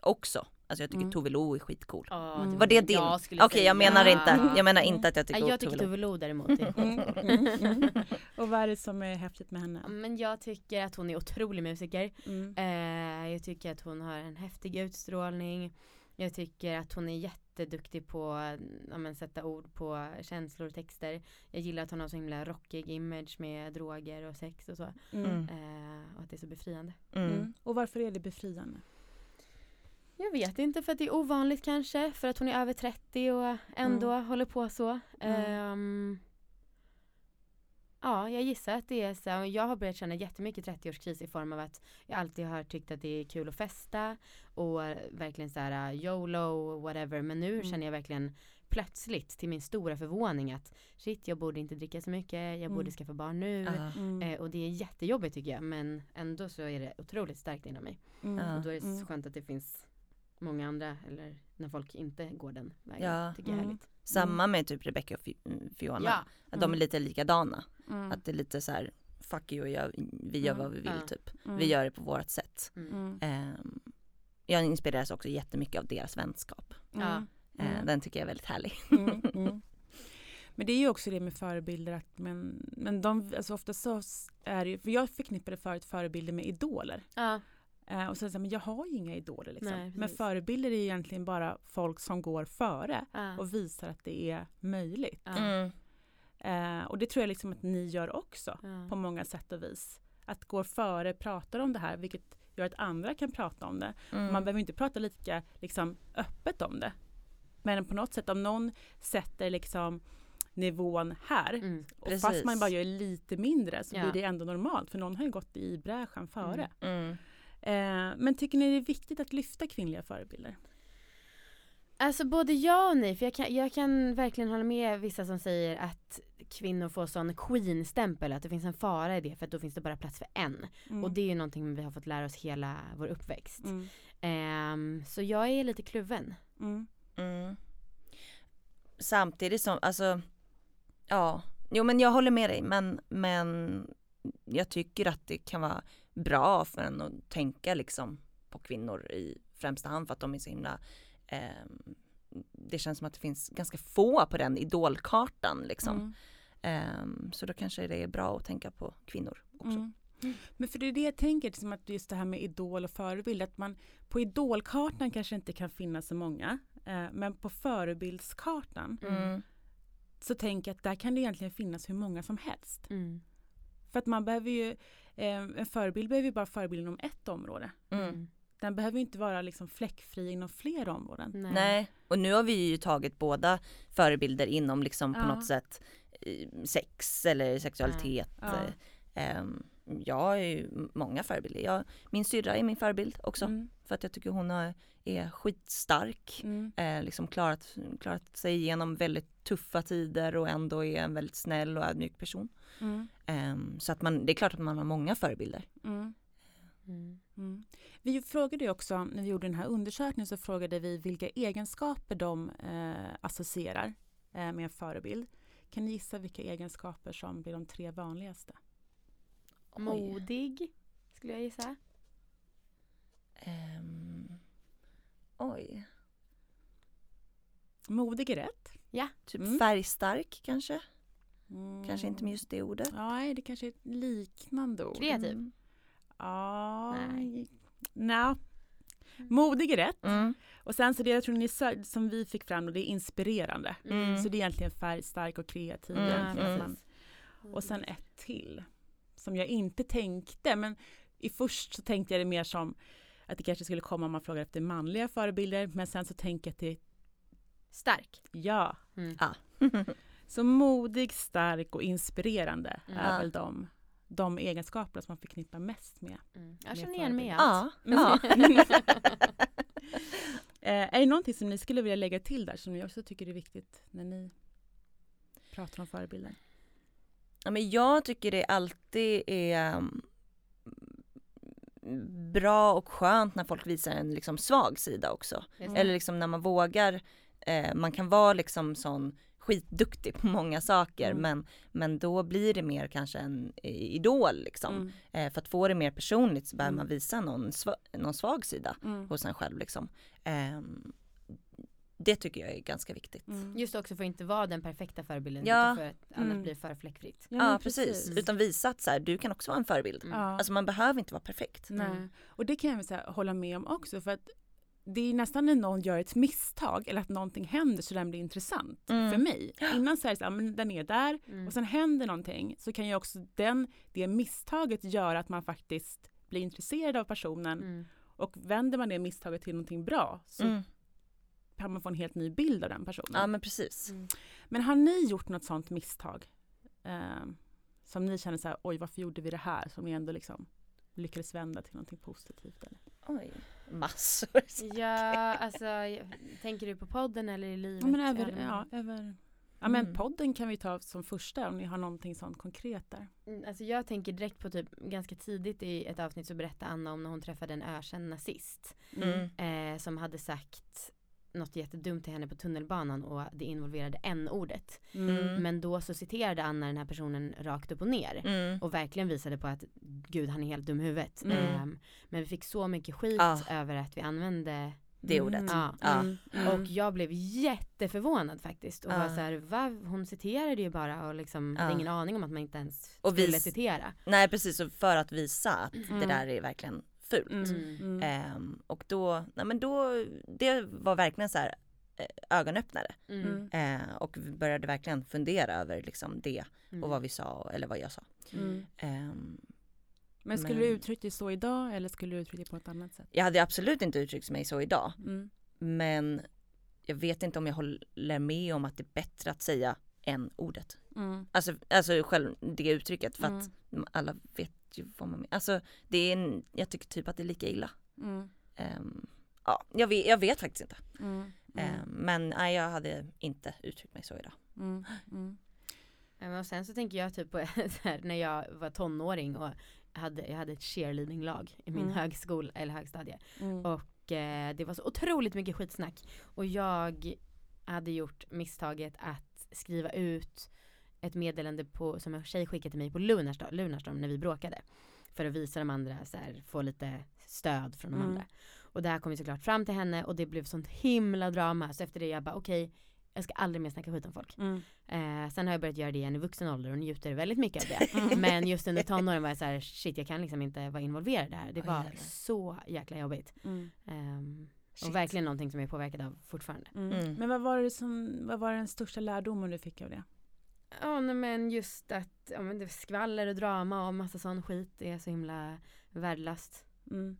också Alltså jag tycker mm. Tove Lo är skitcool. Oh, mm. Var det din? Okej okay, jag menar inte, jag menar inte att jag tycker Jag tycker Tove Lo däremot är mm. Och vad är det som är häftigt med henne? Men jag tycker att hon är otrolig musiker. Mm. Eh, jag tycker att hon har en häftig utstrålning. Jag tycker att hon är jätteduktig på att sätta ord på känslor och texter. Jag gillar att hon har så himla rockig image med droger och sex och så. Mm. Eh, och att det är så befriande. Mm. Och varför är det befriande? Jag vet inte för att det är ovanligt kanske. För att hon är över 30 och ändå mm. håller på så. Mm. Um, ja, jag gissar att det är så. Jag har börjat känna jättemycket 30-årskris i form av att jag alltid har tyckt att det är kul att festa och verkligen så här uh, YOLO whatever. Men nu mm. känner jag verkligen plötsligt till min stora förvåning att shit jag borde inte dricka så mycket, jag mm. borde skaffa barn nu. Mm. Eh, och det är jättejobbigt tycker jag men ändå så är det otroligt starkt inom mig. Mm. Och då är det så skönt att det finns många andra eller när folk inte går den vägen. Ja. Tycker jag är mm. Samma mm. med typ Rebecca och mm, Fiona. Ja. Att de är mm. lite likadana. Mm. Att det är lite så här fuck you, jag, vi gör vad vi vill typ. Vi gör det på vårt sätt. Um, jag inspireras också jättemycket av deras vänskap. Uh, den tycker jag är väldigt härlig. Men det är ju också det med förebilder att men, men de, alltså ofta så är det ju, för jag förknippade förut förebilder med idoler. Ja. Eh, och sen så men jag har ju inga idoler liksom. Nej, men förebilder är egentligen bara folk som går före ah. och visar att det är möjligt. Ah. Mm. Eh, och det tror jag liksom att ni gör också ah. på många sätt och vis. Att gå före, pratar om det här, vilket gör att andra kan prata om det. Mm. Man behöver inte prata lika liksom, öppet om det. Men på något sätt om någon sätter liksom nivån här. Mm, och fast man bara gör lite mindre så ja. blir det ändå normalt för någon har ju gått i bräschen före. Mm. Mm. Eh, men tycker ni det är viktigt att lyfta kvinnliga förebilder? Alltså både ja och nej, för jag kan, jag kan verkligen hålla med vissa som säger att kvinnor får sån queen-stämpel, att det finns en fara i det för att då finns det bara plats för en. Mm. Och det är ju någonting vi har fått lära oss hela vår uppväxt. Mm. Um, så jag är lite kluven. Mm. mm. Samtidigt som, alltså, ja, jo men jag håller med dig men, men jag tycker att det kan vara bra för en att tänka liksom på kvinnor i främsta hand för att de är så himla eh, det känns som att det finns ganska få på den idolkartan liksom. Mm. Eh, så då kanske det är bra att tänka på kvinnor också. Mm. Men för det är det jag tänker, liksom att just det här med idol och förebild, att man på idolkartan kanske inte kan finnas så många, eh, men på förebildskartan mm. så tänker jag att där kan det egentligen finnas hur många som helst. Mm. För att man behöver ju en förebild behöver ju bara förebild inom ett område. Mm. Den behöver inte vara liksom fläckfri inom fler områden. Nej. Nej. och nu har vi ju tagit båda förebilder inom liksom på ja. något sätt eh, sex eller sexualitet. Ja. Um, jag har ju många förebilder. Jag, min syrra är min förebild också. Mm. För att jag tycker hon har, är skitstark. Mm. Eh, liksom klarat, klarat sig igenom väldigt tuffa tider och ändå är en väldigt snäll och ödmjuk person. Mm. Um, så att man, det är klart att man har många förebilder. Mm. Mm. mm. Vi frågade ju också, när vi gjorde den här undersökningen, så frågade vi vilka egenskaper de eh, associerar eh, med en förebild. Kan ni gissa vilka egenskaper som blir de tre vanligaste? Oj. Modig, skulle jag gissa. Um, oj. Modig är rätt. Ja. Typ mm. färgstark kanske? Mm. Kanske inte med just det ordet. Nej, det kanske är ett liknande ord. Kreativ? Mm. Ja, nej. No. Modig är rätt. Mm. Och sen så det jag tror ni som vi fick fram, och det är inspirerande. Mm. Så det är egentligen färgstark och kreativ. Mm. Och sen ett till som jag inte tänkte, men i först så tänkte jag det mer som att det kanske skulle komma om man frågar efter manliga förebilder, men sen så tänker jag att det Stark? Ja. Mm. ja. Så modig, stark och inspirerande mm. är väl de, de egenskaper som man förknippar mest med. Mm. Jag känner igen mig i allt. Ja. eh, är det någonting som ni skulle vilja lägga till där som ni också tycker är viktigt när ni pratar om förebilder? Ja, men jag tycker det alltid är mm, bra och skönt när folk visar en liksom svag sida också. Mm. Eller liksom när man vågar, eh, man kan vara liksom sån skitduktig på många saker mm. men, men då blir det mer kanske en idol liksom. Mm. Eh, för att få det mer personligt så behöver mm. man visa någon, sva, någon svag sida mm. hos en själv liksom. Eh, det tycker jag är ganska viktigt. Mm. Just också för att inte vara den perfekta förebilden ja. för att annars mm. blir för fläckfritt. Ja, ja precis. precis. Utan visa att så här, du kan också vara en förebild. Mm. Alltså man behöver inte vara perfekt. Nej. Och det kan jag väl hålla med om också för att det är nästan när någon gör ett misstag eller att någonting händer så den blir intressant mm. för mig. Innan så är det så här, men den är där mm. och sen händer någonting så kan ju också den, det misstaget göra att man faktiskt blir intresserad av personen mm. och vänder man det misstaget till någonting bra så mm. Kan man få en helt ny bild av den personen. Ja men precis. Mm. Men har ni gjort något sånt misstag? Eh, som ni känner så här, oj varför gjorde vi det här? Som ni ändå liksom lyckades vända till någonting positivt? Eller? Oj massor. Ja, alltså tänker du på podden eller i livet? Ja, men över, ja, över Ja men mm. podden kan vi ta som första om ni har någonting sånt konkret där. Mm, alltså jag tänker direkt på typ ganska tidigt i ett avsnitt så berättade Anna om när hon träffade en ökänd nazist. Mm. Eh, som hade sagt något jättedumt till henne på tunnelbanan och det involverade n-ordet. Mm. Men då så citerade Anna den här personen rakt upp och ner mm. och verkligen visade på att gud han är helt dum i huvudet. Mm. men vi fick så mycket skit ah. över att vi använde det ordet. Ja. ja. Mm. Och jag blev jätteförvånad faktiskt och ja. var så här, va? Hon citerade ju bara och liksom ja. hade ingen aning om att man inte ens och skulle citera. Nej precis, och för att visa att mm. det där är verkligen fult. Mm. Mm. och då, nej men då, det var verkligen så här eh, ögonöppnare. Mm. Eh, och vi började verkligen fundera över liksom det och mm. vad vi sa eller vad jag sa. Eh, men skulle men... du uttryckt dig så idag eller skulle du uttryckt dig på ett annat sätt? Jag hade absolut inte uttryckt mig så idag. Mm. Men jag vet inte om jag håller med om att det är bättre att säga än ordet. Mm. Alltså, alltså själv det uttrycket för att alla vet ju vad man menar. Alltså det är, en, jag tycker typ att det är lika illa. Mm. Um, ja, jag vet, jag vet faktiskt inte. Mm. Um, men nej, jag hade inte uttryckt mig så idag. Mm. Mm. Och sen så tänker jag typ på här, när jag var tonåring och hade, jag hade ett cheerleading-lag i min mm. högskola eller högstadie. Mm. Och eh, det var så otroligt mycket skitsnack. Och jag hade gjort misstaget att skriva ut ett meddelande på, som en tjej skickade till mig på Lunarstorm, Lunarstorm när vi bråkade. För att visa de andra, så här, få lite stöd från de mm. andra. Och det här kom ju såklart fram till henne och det blev sånt himla drama. Så efter det jag bara okej, okay, jag ska aldrig mer snacka skit om folk. Mm. Eh, sen har jag börjat göra det igen i vuxen ålder och njuter väldigt mycket av det. Mm. Men just under tonåren var jag så här, shit jag kan liksom inte vara involverad i det här. Det var oh, så jäkla jobbigt. Mm. Eh, och verkligen någonting som jag är påverkad av fortfarande. Mm. Mm. Men vad var, det som, vad var den största lärdomen du fick av det? Ja men just att ja, men det skvaller och drama och massa sån skit är så himla värdelöst. Mm.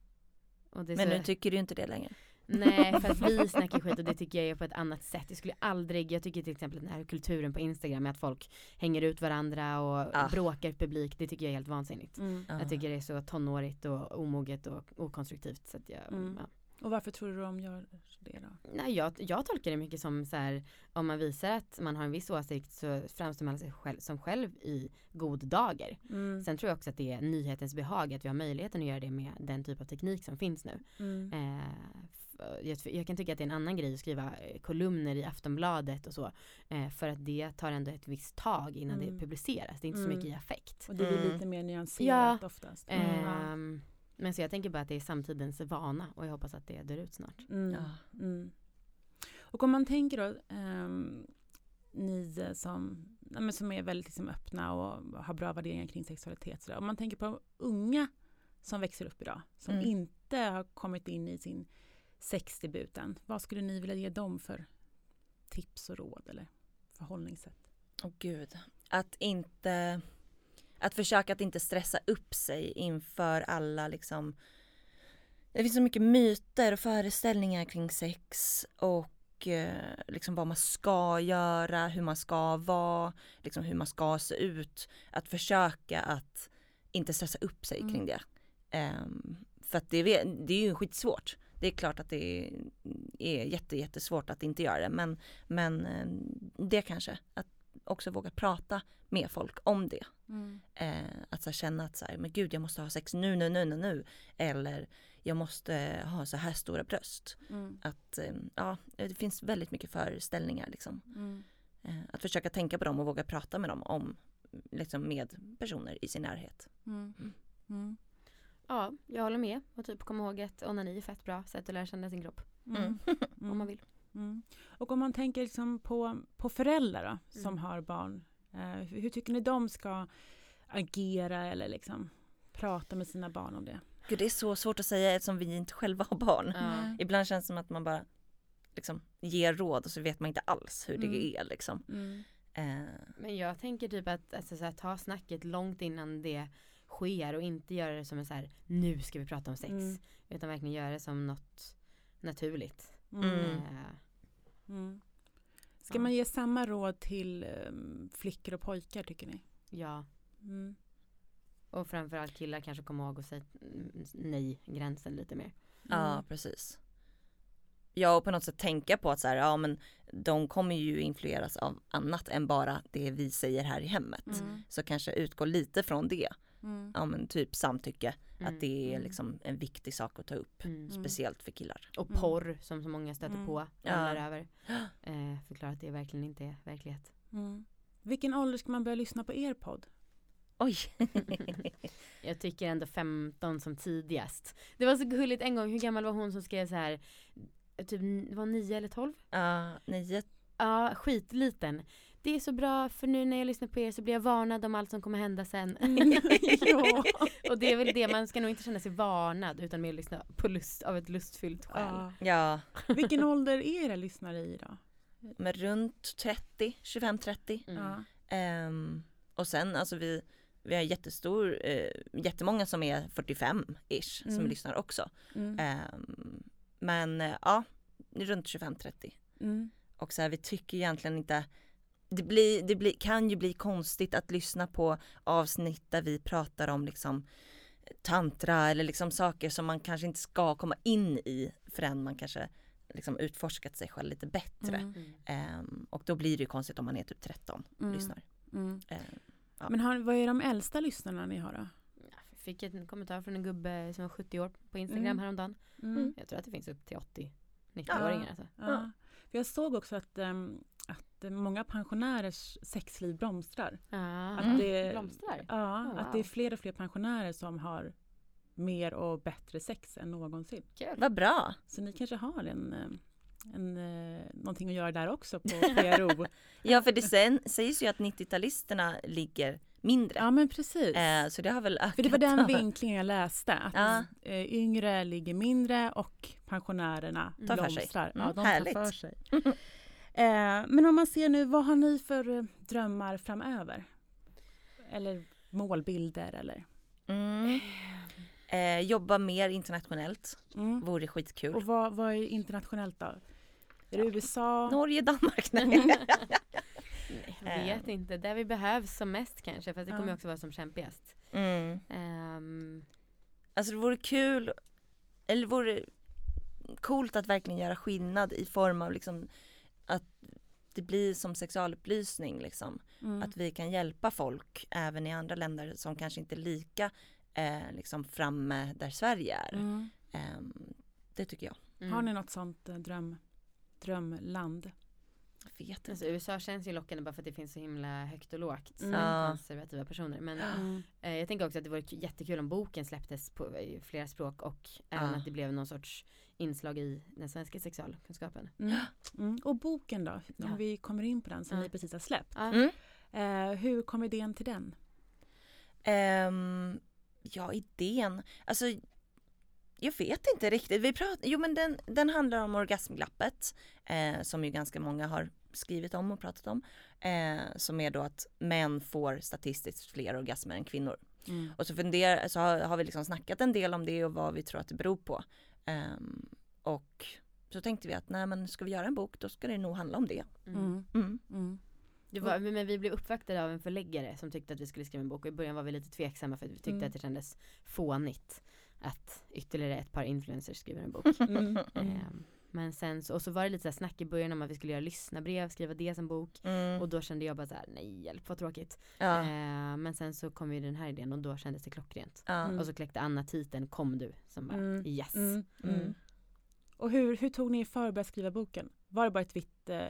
men så... nu tycker du inte det längre? Nej för att vi snackar skit och det tycker jag är på ett annat sätt. Jag skulle aldrig, jag tycker till exempel den här kulturen på Instagram med att folk hänger ut varandra och ah. bråkar publik. Det tycker jag är helt vansinnigt. Mm. Jag tycker det är så tonårigt och omoget och okonstruktivt. Så att jag, mm. ja. Och varför tror du de gör det då? Nej, jag, jag tolkar det mycket som så här, om man visar att man har en viss åsikt så framstår man sig själv som själv i god dager. Mm. Sen tror jag också att det är nyhetens behag att vi har möjligheten att göra det med den typ av teknik som finns nu. Mm. Eh, jag, jag, kan tycka att det är en annan grej att skriva eh, kolumner i Aftonbladet och så. Eh, för att det tar ändå ett visst tag innan mm. det publiceras. Det är inte så mycket i mm. affekt. Och det är lite mer nyanserat ja. oftast. Eh, men så jag tänker bara att det är samtidens vana och jag hoppas att det dör ut snart. Mm. Ja. Mm. Och om man tänker då, um, ni som, ja, som är väldigt liksom öppna och har bra värderingar kring sexualitet. Så om man tänker på unga som växer upp idag, som mm. inte har kommit in i sin sexdebuten. Vad skulle ni vilja ge dem för tips och råd eller förhållningssätt? Åh oh, gud, att inte att försöka att inte stressa upp sig inför alla liksom Det finns så mycket myter och föreställningar kring sex och eh, liksom vad man ska göra, hur man ska vara, liksom hur man ska se ut. Att försöka att inte stressa upp sig mm. kring det. Um, för att det, det är ju skitsvårt. Det är klart att det är jätte, jättesvårt att inte göra det men, men eh, det kanske. Att också våga prata med folk om det. Mm. Eh, att så känna att så här, men gud jag måste ha sex nu, nu, nu, nu, nu. Eller jag måste ha så här stora bröst. Mm. Att eh, ja, det finns väldigt mycket föreställningar liksom. Mm. Eh, att försöka tänka på dem och våga prata med dem om liksom med personer i sin närhet. Mm. Mm. mm. Ja, jag håller med och typ komma ihåg att onani är fett bra sätt att lära känna sin kropp. Om man vill. Mm. Och om man tänker liksom på, på föräldrar då, som har barn. Eh, hur tycker ni de ska agera eller liksom prata med sina barn om det? Gud, det är så svårt att säga eftersom vi inte själva har barn. Mm. Ibland känns det som att man bara liksom, ger råd och så vet man inte alls hur mm. det är. Liksom. Mm. Eh. Men jag tänker typ att alltså, så här, ta snacket långt innan det sker och inte göra det som en så här, nu ska vi prata om sex. Mm. Utan verkligen göra det som något naturligt. Mm. Mm. Ska ja. man ge samma råd till um, flickor och pojkar tycker ni? Ja. Och framförallt killar kanske kommer ihåg att säga nej-gränsen lite mer. Ja, precis. Ja, och på något sätt tänka på att så här, ja men de kommer ju influeras av annat än bara det vi säger här i hemmet. Mm. Så kanske utgå lite från det. Mm. Ja men typ samtycke, mm. att det är mm. liksom en viktig sak att ta upp. Mm. Speciellt för killar. Och porr som så många stöter på, ja. över. Eh, förklara att det verkligen inte är verklighet. Vilken ålder ska man börja lyssna på er podd? Oj! jag tycker ändå 15 som tidigast. Det var så gulligt en gång, hur gammal var hon som skrev så här typ var 9 eller 12? Ja, uh, 9. Ja, skitliten. Det är så bra för nu när jag lyssnar på er så blir jag varnad om allt som kommer hända sen. Mm. ja. Och det är väl det, man ska nog inte känna sig varnad utan mer lyssna på lust av ett lustfyllt skäl. Ja. Vilken ålder är era lyssnare i då? Men runt 30, 25-30. Mm. Um, och sen alltså vi, vi har jättestor, uh, jättemånga som är 45-ish mm. som lyssnar också. Um, men uh, ja, runt 25-30. Mm. Och så här, vi tycker egentligen inte det, blir, det blir, kan ju bli konstigt att lyssna på avsnitt där vi pratar om liksom tantra eller liksom saker som man kanske inte ska komma in i förrän man kanske liksom utforskat sig själv lite bättre. Mm. Um, och då blir det ju konstigt om man är typ 13 och mm. lyssnar. Mm. Um, ja. Men har, vad är de äldsta lyssnarna ni har då? Jag fick en kommentar från en gubbe som var 70 år på Instagram mm. häromdagen. Mm. Jag tror att det finns upp till 80 90-åringar. Ja. Alltså. Ja. Jag såg också att um, att många pensionärers sexliv blomstrar. Ah, att det, blomstrar? Ja, oh, wow. att det är fler och fler pensionärer som har mer och bättre sex än någonsin. Kul. Vad bra! Så ni kanske har en, en, någonting att göra där också på PRO. ja, för det sen, sägs ju att 90-talisterna ligger mindre. Ja men precis. Eh, så det har väl ökat. För det var den vinklingen jag läste. Att ja. Eh, yngre ligger mindre och pensionärerna tar blomstrar. För sig. Mm, ja, de härligt. tar för sig. Eh, men om man ser nu, vad har ni för eh, drömmar framöver? Eller målbilder eller? Mm. Eh, jobba mer internationellt. Mm. Vore skitkul. Och vad, vad är internationellt då? Är det USA? Norge, Danmark? Nej. jag vet inte. Där vi behövs som mest kanske. För det kommer ja. också vara som kämpigast. Mm. Um. Alltså det vore kul, eller vore coolt att verkligen göra skillnad i form av liksom att det blir som sexualupplysning liksom. Mm. Att vi kan hjälpa folk även i andra länder som kanske inte är lika eh, liksom framme där Sverige är. Mm. Eh, det tycker jag. Mm. Har ni något sånt eh, dröm, drömland? Vet alltså, USA känns ju lockande bara för att det finns så himla högt och lågt mm. konservativa personer. Men mm. eh, jag tänker också att det vore jättekul om boken släpptes på flera språk och även att det blev någon sorts inslag i den svenska sexualkunskapen. Mm. Mm. Och boken då, om ja. vi kommer in på den som ni precis har släppt. Mm. Eh, hur kom idén till den? Um, ja, idén, alltså jag vet inte riktigt. Vi pratar, jo men den, den handlar om orgasmglappet eh, som ju ganska många har skrivit om och pratat om. Eh, som är då att män får statistiskt fler orgasmer än kvinnor. Mm. Och så, funder, så har, har, vi liksom snackat en del om det och vad vi tror att det beror på. Um, och så tänkte vi att nej men ska vi göra en bok då ska det nog handla om det. Mm. Mm. mm. mm. Det var, men vi blev uppvaktade av en förläggare som tyckte att vi skulle skriva en bok och i början var vi lite tveksamma för att vi tyckte mm. att det kändes fånigt att ytterligare ett par influencers skriver en bok. Mm. Mm. Men sen så, och så var det lite så här snack i början om att vi skulle göra lyssnarbrev, skriva det som bok. Mm. Och då kände jag bara så här, nej hjälp vad tråkigt. Ja. Eh, men sen så kom ju den här idén och då kändes det klockrent. Mm. Och så kläckte Anna titeln Kom du som bara mm. yes. Mm. Mm. Och hur, hur tog ni er för att börja skriva boken? Var det bara ett vitt eh,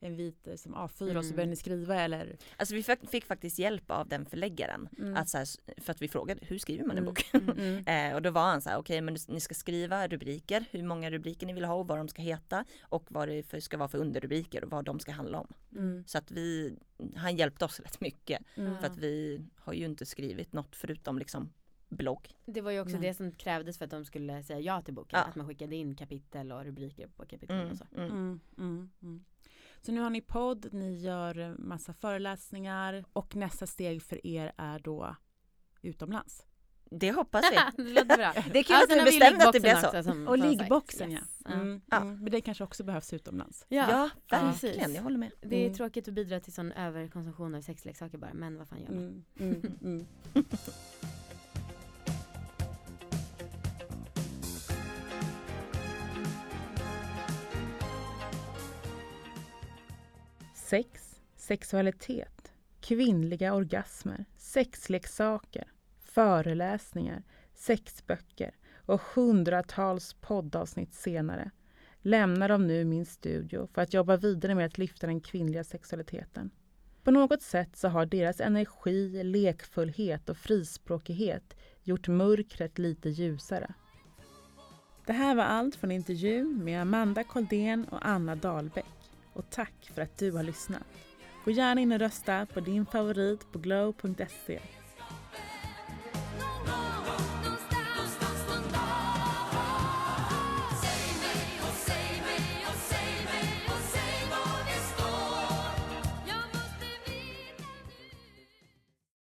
en vit eh, som A4 mm. och så mm. började ni skriva eller? Alltså vi fick, fick faktiskt hjälp av den förläggaren. Mm. Att så här, för att vi frågade hur skriver man en mm. bok? Mm. eh, och då var han så här, okej okay, men ni ska skriva rubriker, hur många rubriker ni vill ha och vad de ska heta och vad det för, ska vara för underrubriker och vad de ska handla om. Mm. Så att vi, han hjälpte oss rätt mycket för att vi har ju inte skrivit något förutom liksom blogg. Det var ju också det som krävdes för att de skulle säga ja till boken. Ja. Att man skickade in kapitel och rubriker på kapitlen och så. Så nu har ni podd, ni gör massa föreläsningar och nästa steg för er är då utomlands. Det hoppas vi. det låter bra. Det är kul att du bestämde att det blev så. Som, och liggboxen yes. ja. Mm, mm. ja. Men det kanske också behövs utomlands. Ja, ja verkligen. Jag håller med. Det är mm. tråkigt att bidra till sån överkonsumtion av sexleksaker bara. Men vad fan gör man? Sex, sexualitet, kvinnliga orgasmer, sexleksaker, föreläsningar, sexböcker och hundratals poddavsnitt senare lämnar de nu min studio för att jobba vidare med att lyfta den kvinnliga sexualiteten. På något sätt så har deras energi, lekfullhet och frispråkighet gjort mörkret lite ljusare. Det här var allt från intervjun med Amanda Koldén och Anna Dahlbäck och tack för att du har lyssnat. Gå gärna in och rösta på din favorit på glow.se